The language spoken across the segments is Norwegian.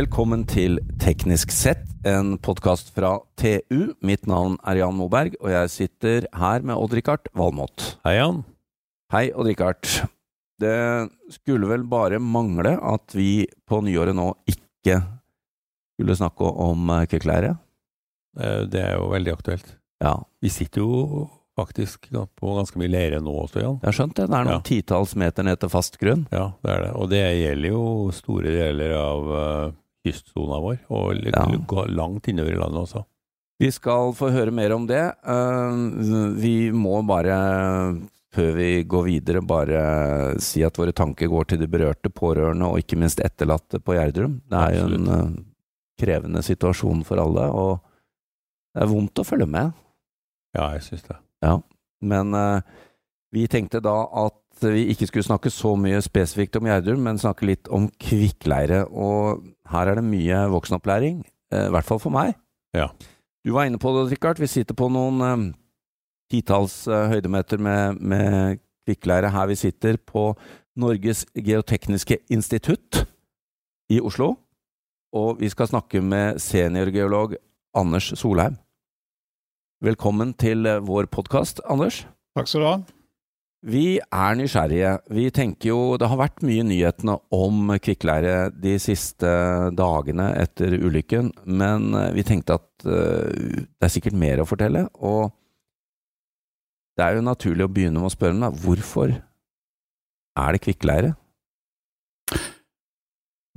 Velkommen til Teknisk sett, en podkast fra TU. Mitt navn er Jan Moberg, og jeg sitter her med Odd-Rikard Valmot. Hei, Jan. Hei, Odd-Rikard. Det skulle vel bare mangle at vi på nyåret nå ikke skulle snakke om eh, kvikkleire? Eh, Det er jo veldig aktuelt. Ja, Vi sitter jo faktisk på ganske mye leire nå også, Jan. jeg har skjønt det. Det er noen Ja. titalls meter ned til fast grunn. Ja, det er det. Og det gjelder jo store deler av uh, kystsona vår, og Ja. langt innover i landet også. Vi skal få høre mer om det. Eh, Vi må bare, før vi går videre, bare si at våre tanker går til de berørte pårørende, og ikke minst etterlatte på Gjerdrum. Det er jo en eh, krevende situasjon for alle, og det er vondt å følge med. Ja, jeg syns det. Men eh, vi tenkte da at vi ikke skulle snakke så mye spesifikt om Gjerdrum, men snakke litt om kvikkleire. Og her er det mye voksenopplæring, eh, i hvert fall for meg. Ja. Du var inne på det, Rikard. Vi sitter på noen eh, titalls eh, høydemeter med, med kvikkleire her vi sitter på Norges geotekniske institutt i Oslo. Og vi skal snakke med seniorgeolog Anders Solheim. Velkommen til vår podkast, Anders. Takk skal du ha. Vi er nysgjerrige. Vi tenker jo Det har vært mye nyhetene om kvikkleire de siste dagene etter ulykken, men eh, vi tenkte at eh, det er sikkert mer å fortelle. Og det er jo naturlig å begynne med å spørre meg hvorfor er det kvikkleire?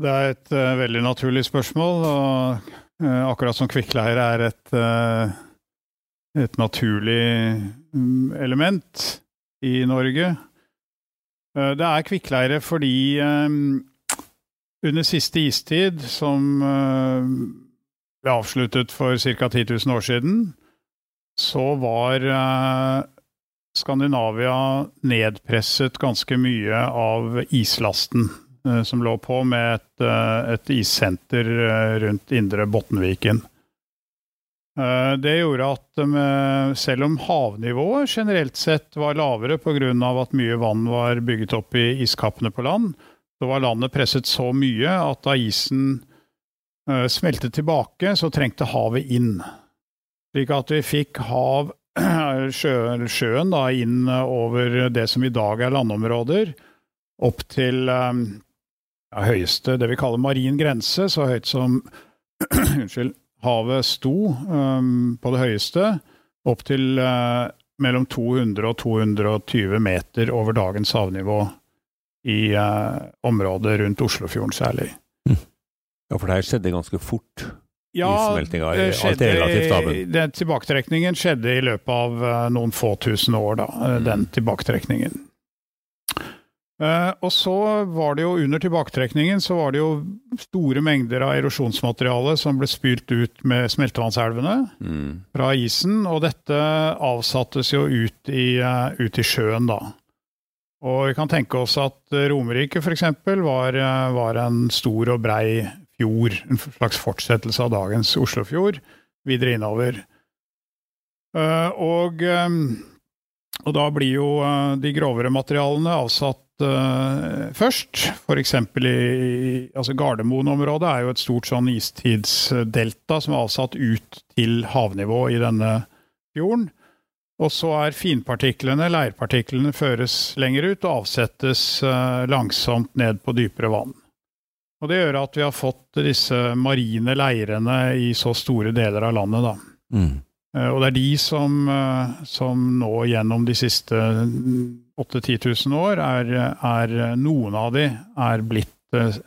Det er et uh, veldig naturlig spørsmål, og uh, akkurat som kvikkleire er et, uh, et naturlig um, element i Norge. Eh, det er kvikkleire fordi eh, under siste istid, som eh, ble avsluttet for ca. 10 000 år siden, så var Skandinavia nedpresset ganske mye av islasten som lå på, med et, et issenter rundt indre Bottenviken. Eh, Det gjorde at eh, selv om havnivået generelt sett var lavere pga. at mye vann var bygget opp i iskappene på land, så var landet presset så mye at da isen eh, smeltet tilbake, så trengte havet inn. Slik at vi fikk hav, sjø, sjøen da, inn over det som i dag er landområder, opp til ja, høyeste, det vi kaller marin grense, så høyt som unnskyld, havet sto um, på det høyeste, opp til uh, mellom 200 og 220 meter over dagens havnivå i uh, området rundt Oslofjorden særlig. Ja, for det her skjedde ganske fort. Ja, det skjedde, den tilbaketrekningen skjedde i løpet av uh, noen få tusen år, da, den tilbaketrekningen. Eh, og så var det jo under tilbaketrekningen så var det jo store mengder av erosjonsmateriale som ble spylt ut med smeltevannselvene Mm. fra isen, og dette avsattes jo ut i, eh, ut i sjøen, da. Og vi kan tenke oss at eh, Romerike f.eks. Var, var en stor og brei fjord, en slags fortsettelse av dagens Oslofjord, videre innover. Og, og da blir jo de grovere materialene avsatt eh, først. F.eks. i altså Gardermoen-området er jo et stort sånn istidsdelta som er avsatt ut til havnivå i denne fjorden. Og så er finpartiklene, leirpartiklene, føres lenger ut og avsettes uh, langsomt ned på dypere vann. Og det gjør at vi har fått disse marine leirene i så store deler av landet, da. Mm. Eh, Og det er de som, eh, som nå gjennom de siste 8000-10 000 år, er, er noen av de er blitt eh,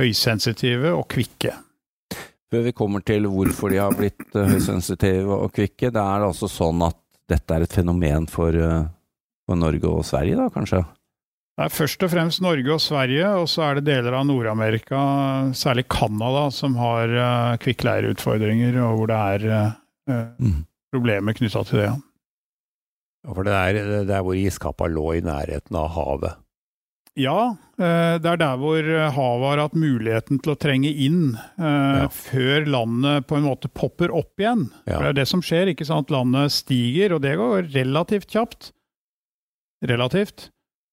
høysensitive og kvikke. Før vi kommer til hvorfor de har blitt høysensitive og kvikke, det er altså sånn at dette er et fenomen for, for Norge og Sverige, da, kanskje? Det er først og fremst Norge og Sverige, og så er det deler av Nord-Amerika, særlig Canada, som har kvikkleireutfordringer, og hvor det er Mm. problemer knytta til det. Ja, for det er det er hvor iskappa lå i nærheten av havet. Ja, eh, det er der hvor havet har hatt muligheten til å trenge inn eh, Ja. før landet på en måte popper opp igjen. Ja. For det er det som skjer, ikke sant. Landet stiger, og det går relativt kjapt. Relativt.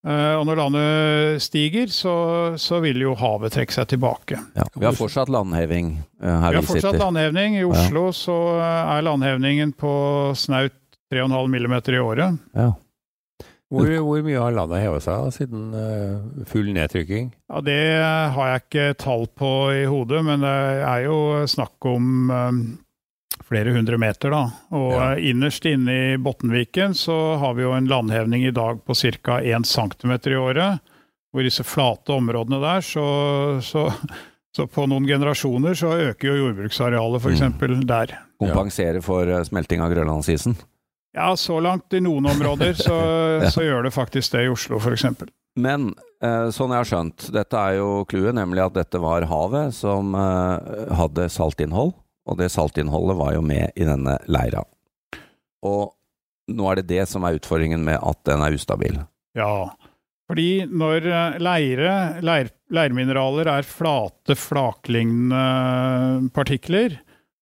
Eh, og når landet stiger, så, så vil jo havet trekke seg tilbake. Ja. Vi har fortsatt landheving eh, her Vi vi, har fortsatt sitter. landhevning. I Oslo så eh, er landhevningen på snaut 3,5 millimeter i året. Ja. Hvor, hvor mye har landet hevet seg da, siden full nedtrykking? Ja, Det har jeg ikke tall på i hodet, men det er jo snakk om flere hundre meter, da. Og Ja. eh, innerst inne i Bottenviken så har vi jo en landhevning i dag på ca. 1 cm i året. Hvor disse flate områdene der, så, så, så på noen generasjoner så øker jo jordbruksarealet f.eks. Mm. der. Kompensere for eh, smelting av grønlandsisen. Ja, så langt i noen områder så, så gjør det faktisk det i Oslo f.eks. Men eh, sånn jeg har skjønt, dette er jo clouet, nemlig at dette var havet som hadde saltinnhold, og det saltinnholdet var jo med i denne leira. Og nå er det det som er utfordringen med at den er ustabil. Ja, fordi når eh, leire, leir, leirmineraler er flate, flaklignende partikler,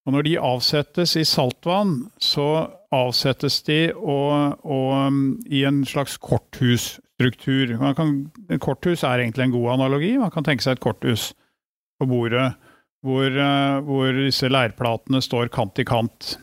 og når de avsettes i saltvann, så avsettes de og, og, um, i en slags korthusstruktur. Kan, korthus er egentlig en god analogi. Man kan tenke seg et korthus på bordet hvor, eh, hvor disse leirplatene står kant i kant.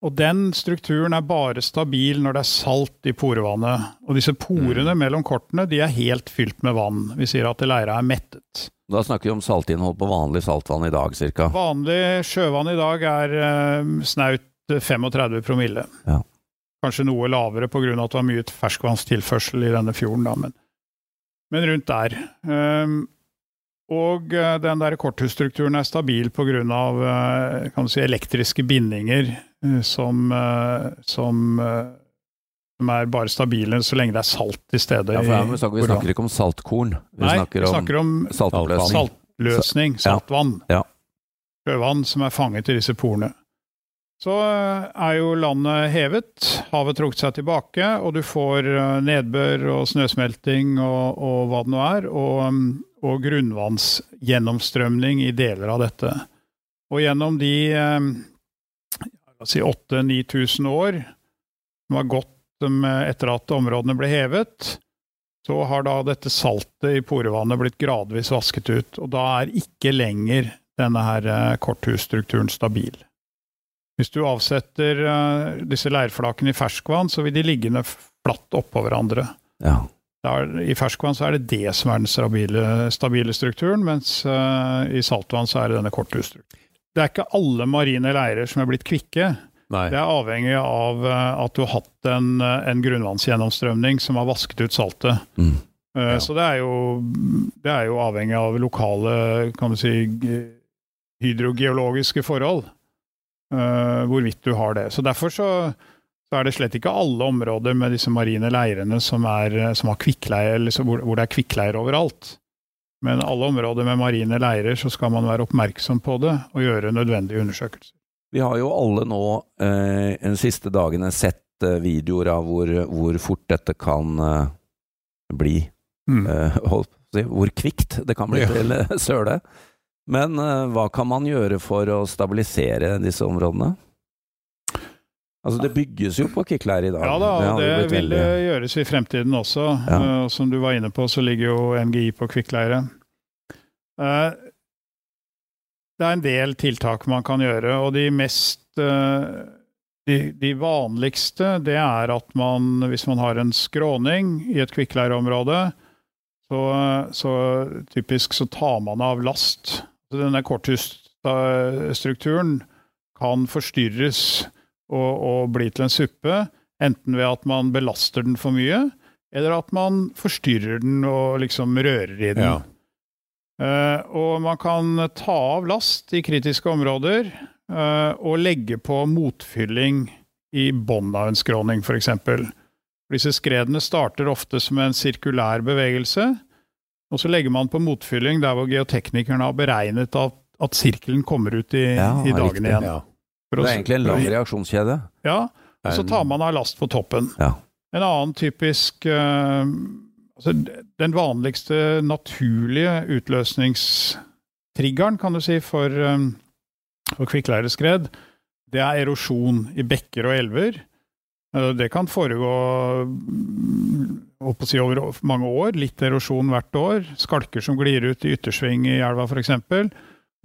Og den strukturen er bare stabil når det er salt i porevannet. Og disse porene mellom kortene de er helt fylt med vann. Vi sier at leira er mettet. Da snakker vi om saltinnhold på vanlig saltvann i dag, cirka. Vanlig sjøvann i dag er eh, snaut 35 promille. Ja. Kanskje noe lavere pga. at det var mye ferskvannstilførsel i denne fjorden, da, men, men rundt der. Um, og eh, den der korthusstrukturen er stabil pga. Kan si, elektriske bindinger eh, som, eh, som, eh, som er bare stabile så lenge det er salt i stedet. Ja, for vi, snakker, vi snakker ikke om saltkorn, vi Nei, snakker vi om snakker om saltoppløsning. saltløsning, Ja. saltvann. Ja. Sjøvann som er fanget i disse porene. Så eh, er jo landet hevet, havet trukket seg tilbake, og du får eh, nedbør og snøsmelting og, og hva det nå er, og, mm, og grunnvannsgjennomstrømning i deler av dette. Og gjennom de si 8000-9000 år som har gått eh, etter at områdene ble hevet, så har da dette saltet i porevannet blitt gradvis vasket ut, og da er ikke lenger denne her eh, korthusstrukturen stabil. Hvis du avsetter eh, disse leirflakene i ferskvann, så vil de liggende flatt oppå hverandre. Ja. Da er, I ferskvann så er det det som er den stabile, stabile strukturen, mens uh, i saltvann så er det denne korthusstrukturen. Det er ikke alle marine leirer som er blitt kvikke. Nei. Det er avhengig av uh, at du har hatt en, eh, en grunnvannsgjennomstrømning som har vasket ut saltet. Mm. Uh, Ja. Så det er, jo, det er jo avhengig av lokale, kan du si, hydrogeologiske forhold. hvorvidt du har det. Så derfor så, så er det slett ikke alle områder med disse marine leirene som, er, eh, som har kvikkleire, eller så hvor, hvor det er kvikkleir overalt. Men alle områder med marine leirer så skal man være oppmerksom på det og gjøre nødvendige undersøkelser. Vi har jo alle nå eh, de siste dagene sett eh, videoer av hvor, hvor fort dette kan eh, bli. Eh, å si, hvor kvikt det kan bli Ja. til eh, søle. Men eh, hva kan man gjøre for å stabilisere disse områdene? Altså Det bygges jo på kvikkleire i dag. Ja da, og det, det vil veldig- gjøres i fremtiden også. Ja. Uh, som du var inne på, så ligger jo NGI på kvikkleire. Uh, det er en del tiltak man kan gjøre, og de mest uh, de, de vanligste det er at man, hvis man har en skråning i et kvikkleireområde, så, så typisk så tar man av last. Så denne korthusstrukturen kan forstyrres og, og bli til en suppe, enten ved at man belaster den for mye, eller at man forstyrrer den og liksom rører i den. Ja. Uh, og man kan ta av last i kritiske områder uh, og legge på motfylling i bånn av en skråning, f.eks. Disse skredene starter ofte som en sirkulær bevegelse, og så legger man på motfylling der hvor geoteknikerne har beregnet at, at sirkelen kommer ut i, Ja, i dagen riktig. igjen. Ja. For Det er egentlig en lang reaksjonskjede. Ja, og så tar man av last på toppen. Ja. En annen typisk uh, altså Den vanligste naturlige utløsningstriggeren, kan du si, for, um, for kvikkleireskred, det er erosjon i bekker og elver. Eh, Det kan foregå si, over mange år. Litt erosjon hvert år. Skalker som glir ut i yttersving i elva f.eks.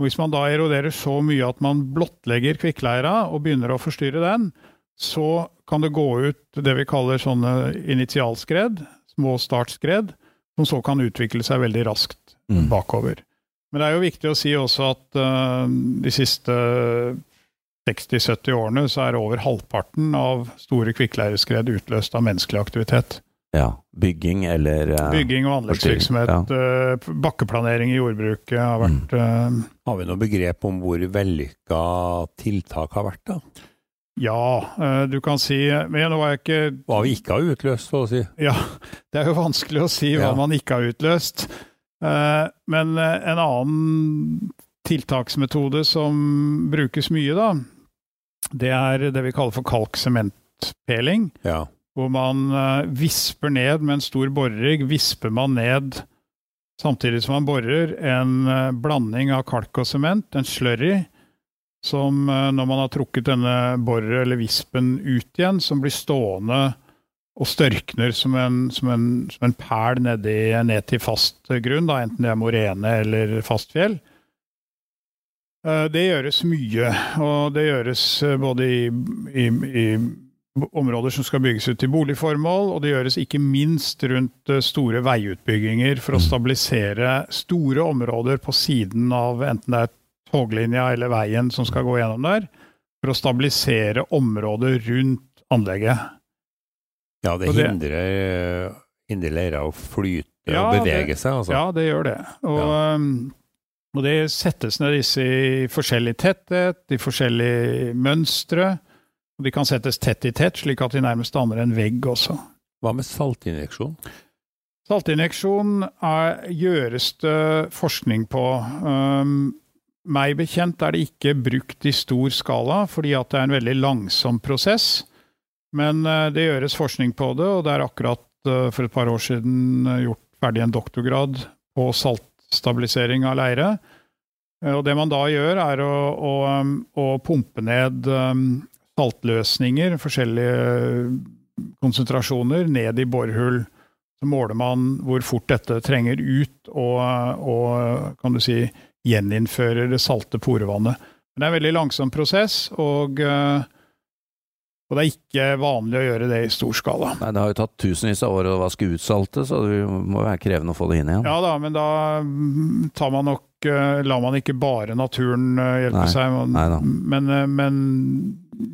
Hvis man da eroderer så mye at man blottlegger kvikkleira og begynner å forstyrre den, så kan det gå ut det vi kaller sånne initialskred, små startskred, som så kan utvikle seg veldig raskt Mm. bakover. Men det er jo viktig å si også at uh, de siste 60-70 årene så er over halvparten av store kvikkleireskred utløst av menneskelig aktivitet. Ja. Bygging eller uh, Bygging og anleggsvirksomhet, eh, bakkeplanering i jordbruket har vært eh, Har vi noe begrep om hvor vellykka tiltak har vært, da? Ja, du kan si Men nå var jeg ikke Hva vi ikke har utløst, så å si. Ja, det er jo vanskelig å si hva Ja. man ikke har utløst. Eh, Men en annen tiltaksmetode som brukes mye, da, det er det vi kaller for kalksementpeling. Ja. Hvor man eh, visper ned med en stor borerigg, visper man ned samtidig som man borer, en eh, blanding av kalk og sement, en slurry, som eh, når man har trukket denne borer eller vispen ut igjen, som blir stående og størkner som en, som en, som en perl i, ned til fast grunn, da, enten det er morene eller fast fjell. Det gjøres mye, og det gjøres både i, i, i områder som skal bygges ut til boligformål, og det gjøres ikke minst rundt eh, store veiutbygginger for å stabilisere store områder på siden av enten det er toglinja eller veien som skal gå gjennom der, for å stabilisere området rundt anlegget. ja, det det- hindrer, hindrer leira å flyte Ja, og bevege det- seg, altså. Ja, det gjør det. Og, ja. og det settes ned disse i forskjellig tetthet, i forskjellige mønstre. De kan settes tett i tett, slik at de nærmest danner en vegg også. Hva med saltinjeksjon? Saltinjeksjon er, gjøres det forskning på. Um, meg bekjent er det ikke brukt i stor skala, fordi at det er en veldig langsom prosess. Men uh, det gjøres forskning på det, og det er akkurat uh, for et par år siden uh, gjort ferdig en doktorgrad på saltstabilisering av leire. Og det man da gjør, er å, å, um, å pumpe ned um, saltløsninger, forskjellige konsentrasjoner, ned i borhull. Så måler man hvor fort dette trenger ut, og, og kan du si gjeninnfører det salte porevannet. Men det er en veldig langsom prosess, og, eh, og det er ikke vanlig å gjøre det i stor skala. Nei, det har jo tatt tusenvis av år å vaske ut saltet, så det må være krevende å få det inn igjen. Ja da, men da tar man nok eh, lar man ikke bare naturen eh, hjelpe Nei, seg, man, men, eh, men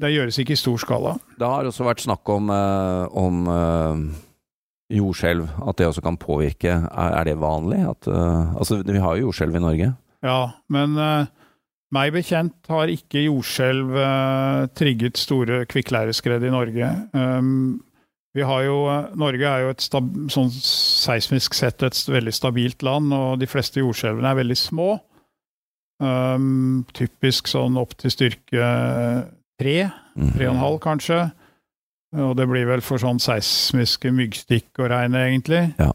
det gjøres ikke i stor skala. Det har også vært snakk om, eh, om jordskjelv, at det også kan påvirke. Er, det vanlig? At, altså, vi har jo jordskjelv i Norge. Ja, men meg bekjent har ikke jordskjelv trigget store kvikkleireskred i Norge. Um, vi har jo, eh, Norge er jo et stab, sånn seismisk sett et veldig stabilt land, og de fleste jordskjelvene er veldig små. Um, typisk sånn opp til styrke tre, Mm. tre og en halv kanskje. Og det blir vel for sånn seismiske myggstikk å regne, egentlig. Ja.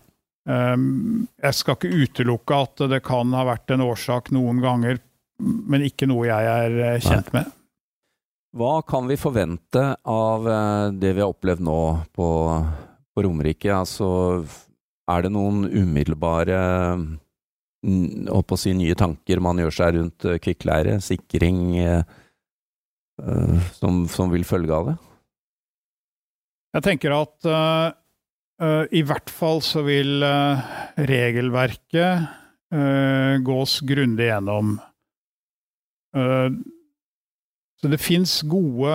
Um, jeg skal ikke utelukke at det kan ha vært en årsak noen ganger, men ikke noe jeg er kjent kjent med. Hva kan vi forvente av eh, det vi har opplevd nå på, på Romerike? Altså, er det noen umiddelbare mm, å si, nye tanker man gjør seg rundt eh, kvikkleire, sikring, eh, som, som vil følge av det? Jeg tenker at uh, i hvert fall så vil uh, regelverket uh, gås grundig gjennom. Eh, så det fins gode,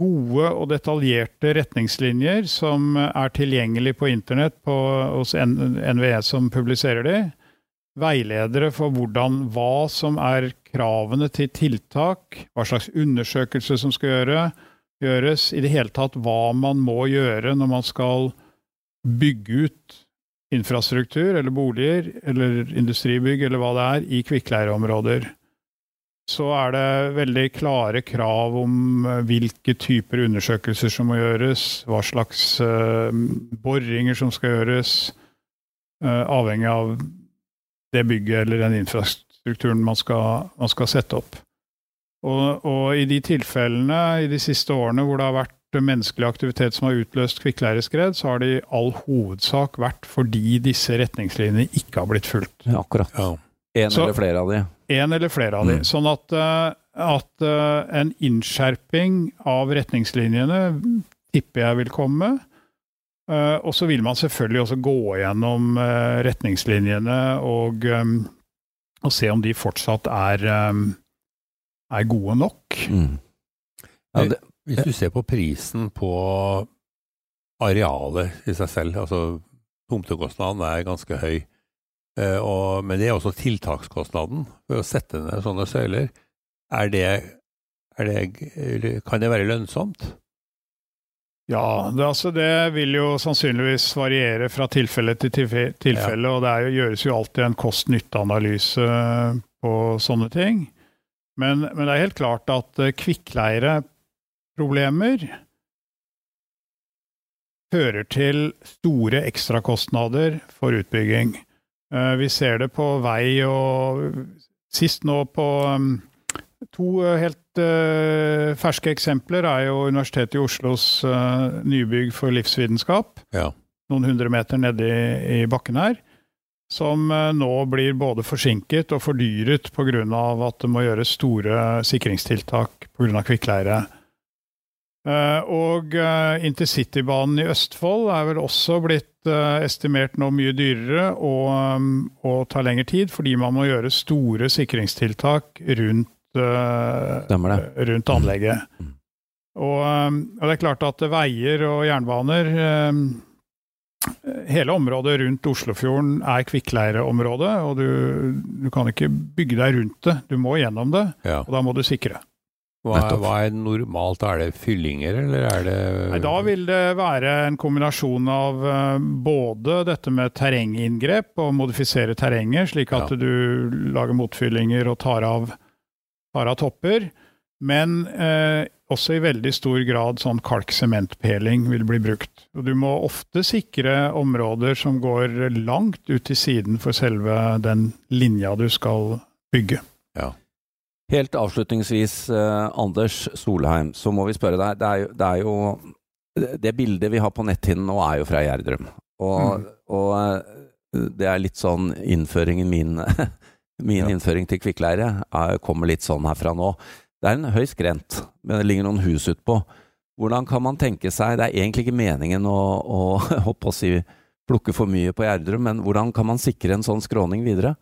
gode og detaljerte retningslinjer som er tilgjengelig på internett på, hos NVE som publiserer de. Veiledere for hvordan, hva som er kravene til tiltak, hva slags undersøkelse som skal gjøre, gjøres, i det hele tatt hva man må gjøre når man skal bygge ut infrastruktur eller boliger eller industribygg eller hva det er i kvikkleireområder. Så er det veldig klare krav om eh, hvilke typer undersøkelser som må gjøres, hva slags uh, boringer som skal gjøres, uh, avhengig av det bygget eller den infrastrukturen man skal, man skal sette opp. Og, og i de tilfellene i de siste årene hvor det har vært menneskelig aktivitet som har utløst kvikkleireskred, så har det i all hovedsak vært fordi disse retningslinjene ikke har blitt fulgt. Ja, akkurat. Ja. En Så- eller flere av de. En eller flere av de. Mm. Sånn at, eh, at eh, en innskjerping av retningslinjene tipper jeg vil komme. Eh, og så vil man selvfølgelig også gå gjennom retningslinjene og, og se om de fortsatt er, er gode nok. Mm. Ja, det, Hvis du ser på prisen på arealet i seg selv, altså tomtekostnaden er ganske høy, og, men det er også tiltakskostnaden for å sette ned sånne søyler. Er det, er det, kan det være lønnsomt? Ja, det, altså det vil jo sannsynligvis variere fra tilfelle til tilfelle. tilfelle, og det er jo, gjøres jo alltid en kost-nytte-analyse på sånne ting. Men, men det er helt klart at eh, kvikkleireproblemer fører til store ekstrakostnader for utbygging. Eh, Vi ser det på vei og sist nå på um, To eh, helt eh, ferske eksempler er jo Universitetet i Oslos nybygg for livsvitenskap, Ja. noen hundre meter nedi i, bakken her, som nå blir både forsinket og fordyret pga. at det må gjøres store sikringstiltak pga. kvikkleire. Og intercitybanen i Østfold er vel også blitt eh, estimert nå mye dyrere og, um, og tar lengre tid, fordi man må gjøre store sikringstiltak rundt eh, rundt anlegget. Mm. Og, og det er klart at veier og jernbaner Hele området rundt Oslofjorden er kvikkleireområde, og du, du kan ikke bygge deg rundt det. Du må gjennom det, ja. og da må du sikre. Hva, er, hva er normalt? Er det fyllinger, eller er det Nei, da vil det være en kombinasjon av eh, både dette med terrenginngrep og modifisere terrenget, slik at Ja. du lager motfyllinger og tar av, tar av topper. Men eh, også i veldig stor grad sånn kalk-sementpeling vil bli brukt. Og du må ofte sikre områder som går langt ut til siden for selve den linja du skal bygge. Helt avslutningsvis, eh, Anders Solheim, så må vi spørre deg. Det er jo, det, er jo det bildet vi har på netthinnen nå, er jo fra Gjerdrum. Og, Mm. og eh, det er litt sånn innføringen min Min Ja. innføring til kvikkleire er- kommer litt sånn herfra nå. Det er en høy skrent, men det ligger noen hus utpå. Hvordan kan man tenke seg Det er egentlig ikke meningen å, å, hoppe å si, plukke for mye på Gjerdrum, men hvordan kan man sikre en sånn skråning videre?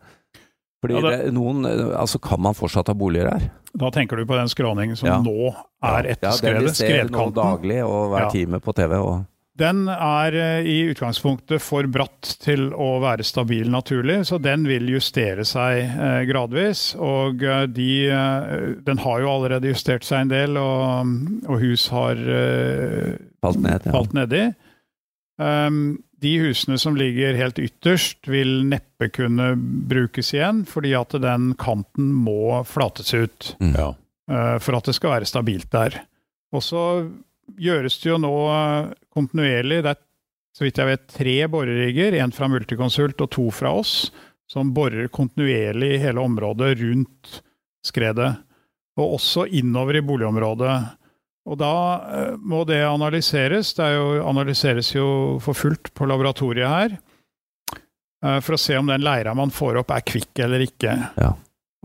Fordi Ja, det- det, noen Altså, kan man fortsatt ha boliger her? Da tenker du på den skråningen som Ja. nå er etter ja, skredet, ser nå daglig og hver Ja. time på TV. Og, Den er eh, i utgangspunktet for bratt til å være stabil naturlig, så den vil justere seg eh, gradvis. Og eh, de, eh, den har jo allerede justert seg en del, og, og hus har eh, falt ned. Ja. falt nedi. Um, de husene som ligger helt ytterst, vil neppe kunne brukes igjen, fordi at den kanten må flates ut Mm. Ja. eh, for at det skal være stabilt der. Og så gjøres det jo nå eh, kontinuerlig. Det er så vidt jeg vet tre borerigger, én fra Multiconsult og to fra oss, som borer kontinuerlig i hele området rundt skredet. Og også innover i boligområdet. Og da eh, må det analyseres. Det jo, analyseres jo for fullt på laboratoriet her. eh, For å se om den leira man får opp er kvikk eller ikke. Ja.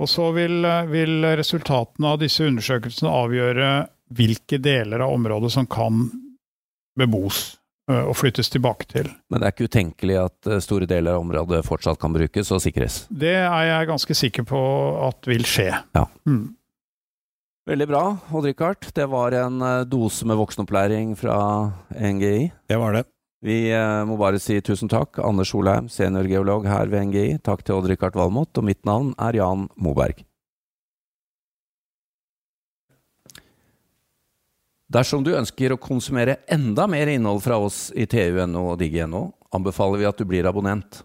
Og så vil, eh, vil resultatene av disse undersøkelsene avgjøre hvilke deler av området som kan bebos og flyttes tilbake til. Men det er ikke utenkelig at store deler av området fortsatt kan brukes og sikres. Det er jeg ganske sikker på at vil skje. Ja. Mm. Veldig bra, Odd-Rikard. Det var en eh, dose med voksenopplæring fra NGI. Det var det. Vi eh, må bare si tusen takk. Anders Solheim, seniorgeolog her ved NGI. Takk til Odd-Rikard Valmot, og mitt navn er Jan Moberg. Dersom du ønsker å konsumere enda mer innhold fra oss i TU.no og digg.no, anbefaler vi at du blir abonnent.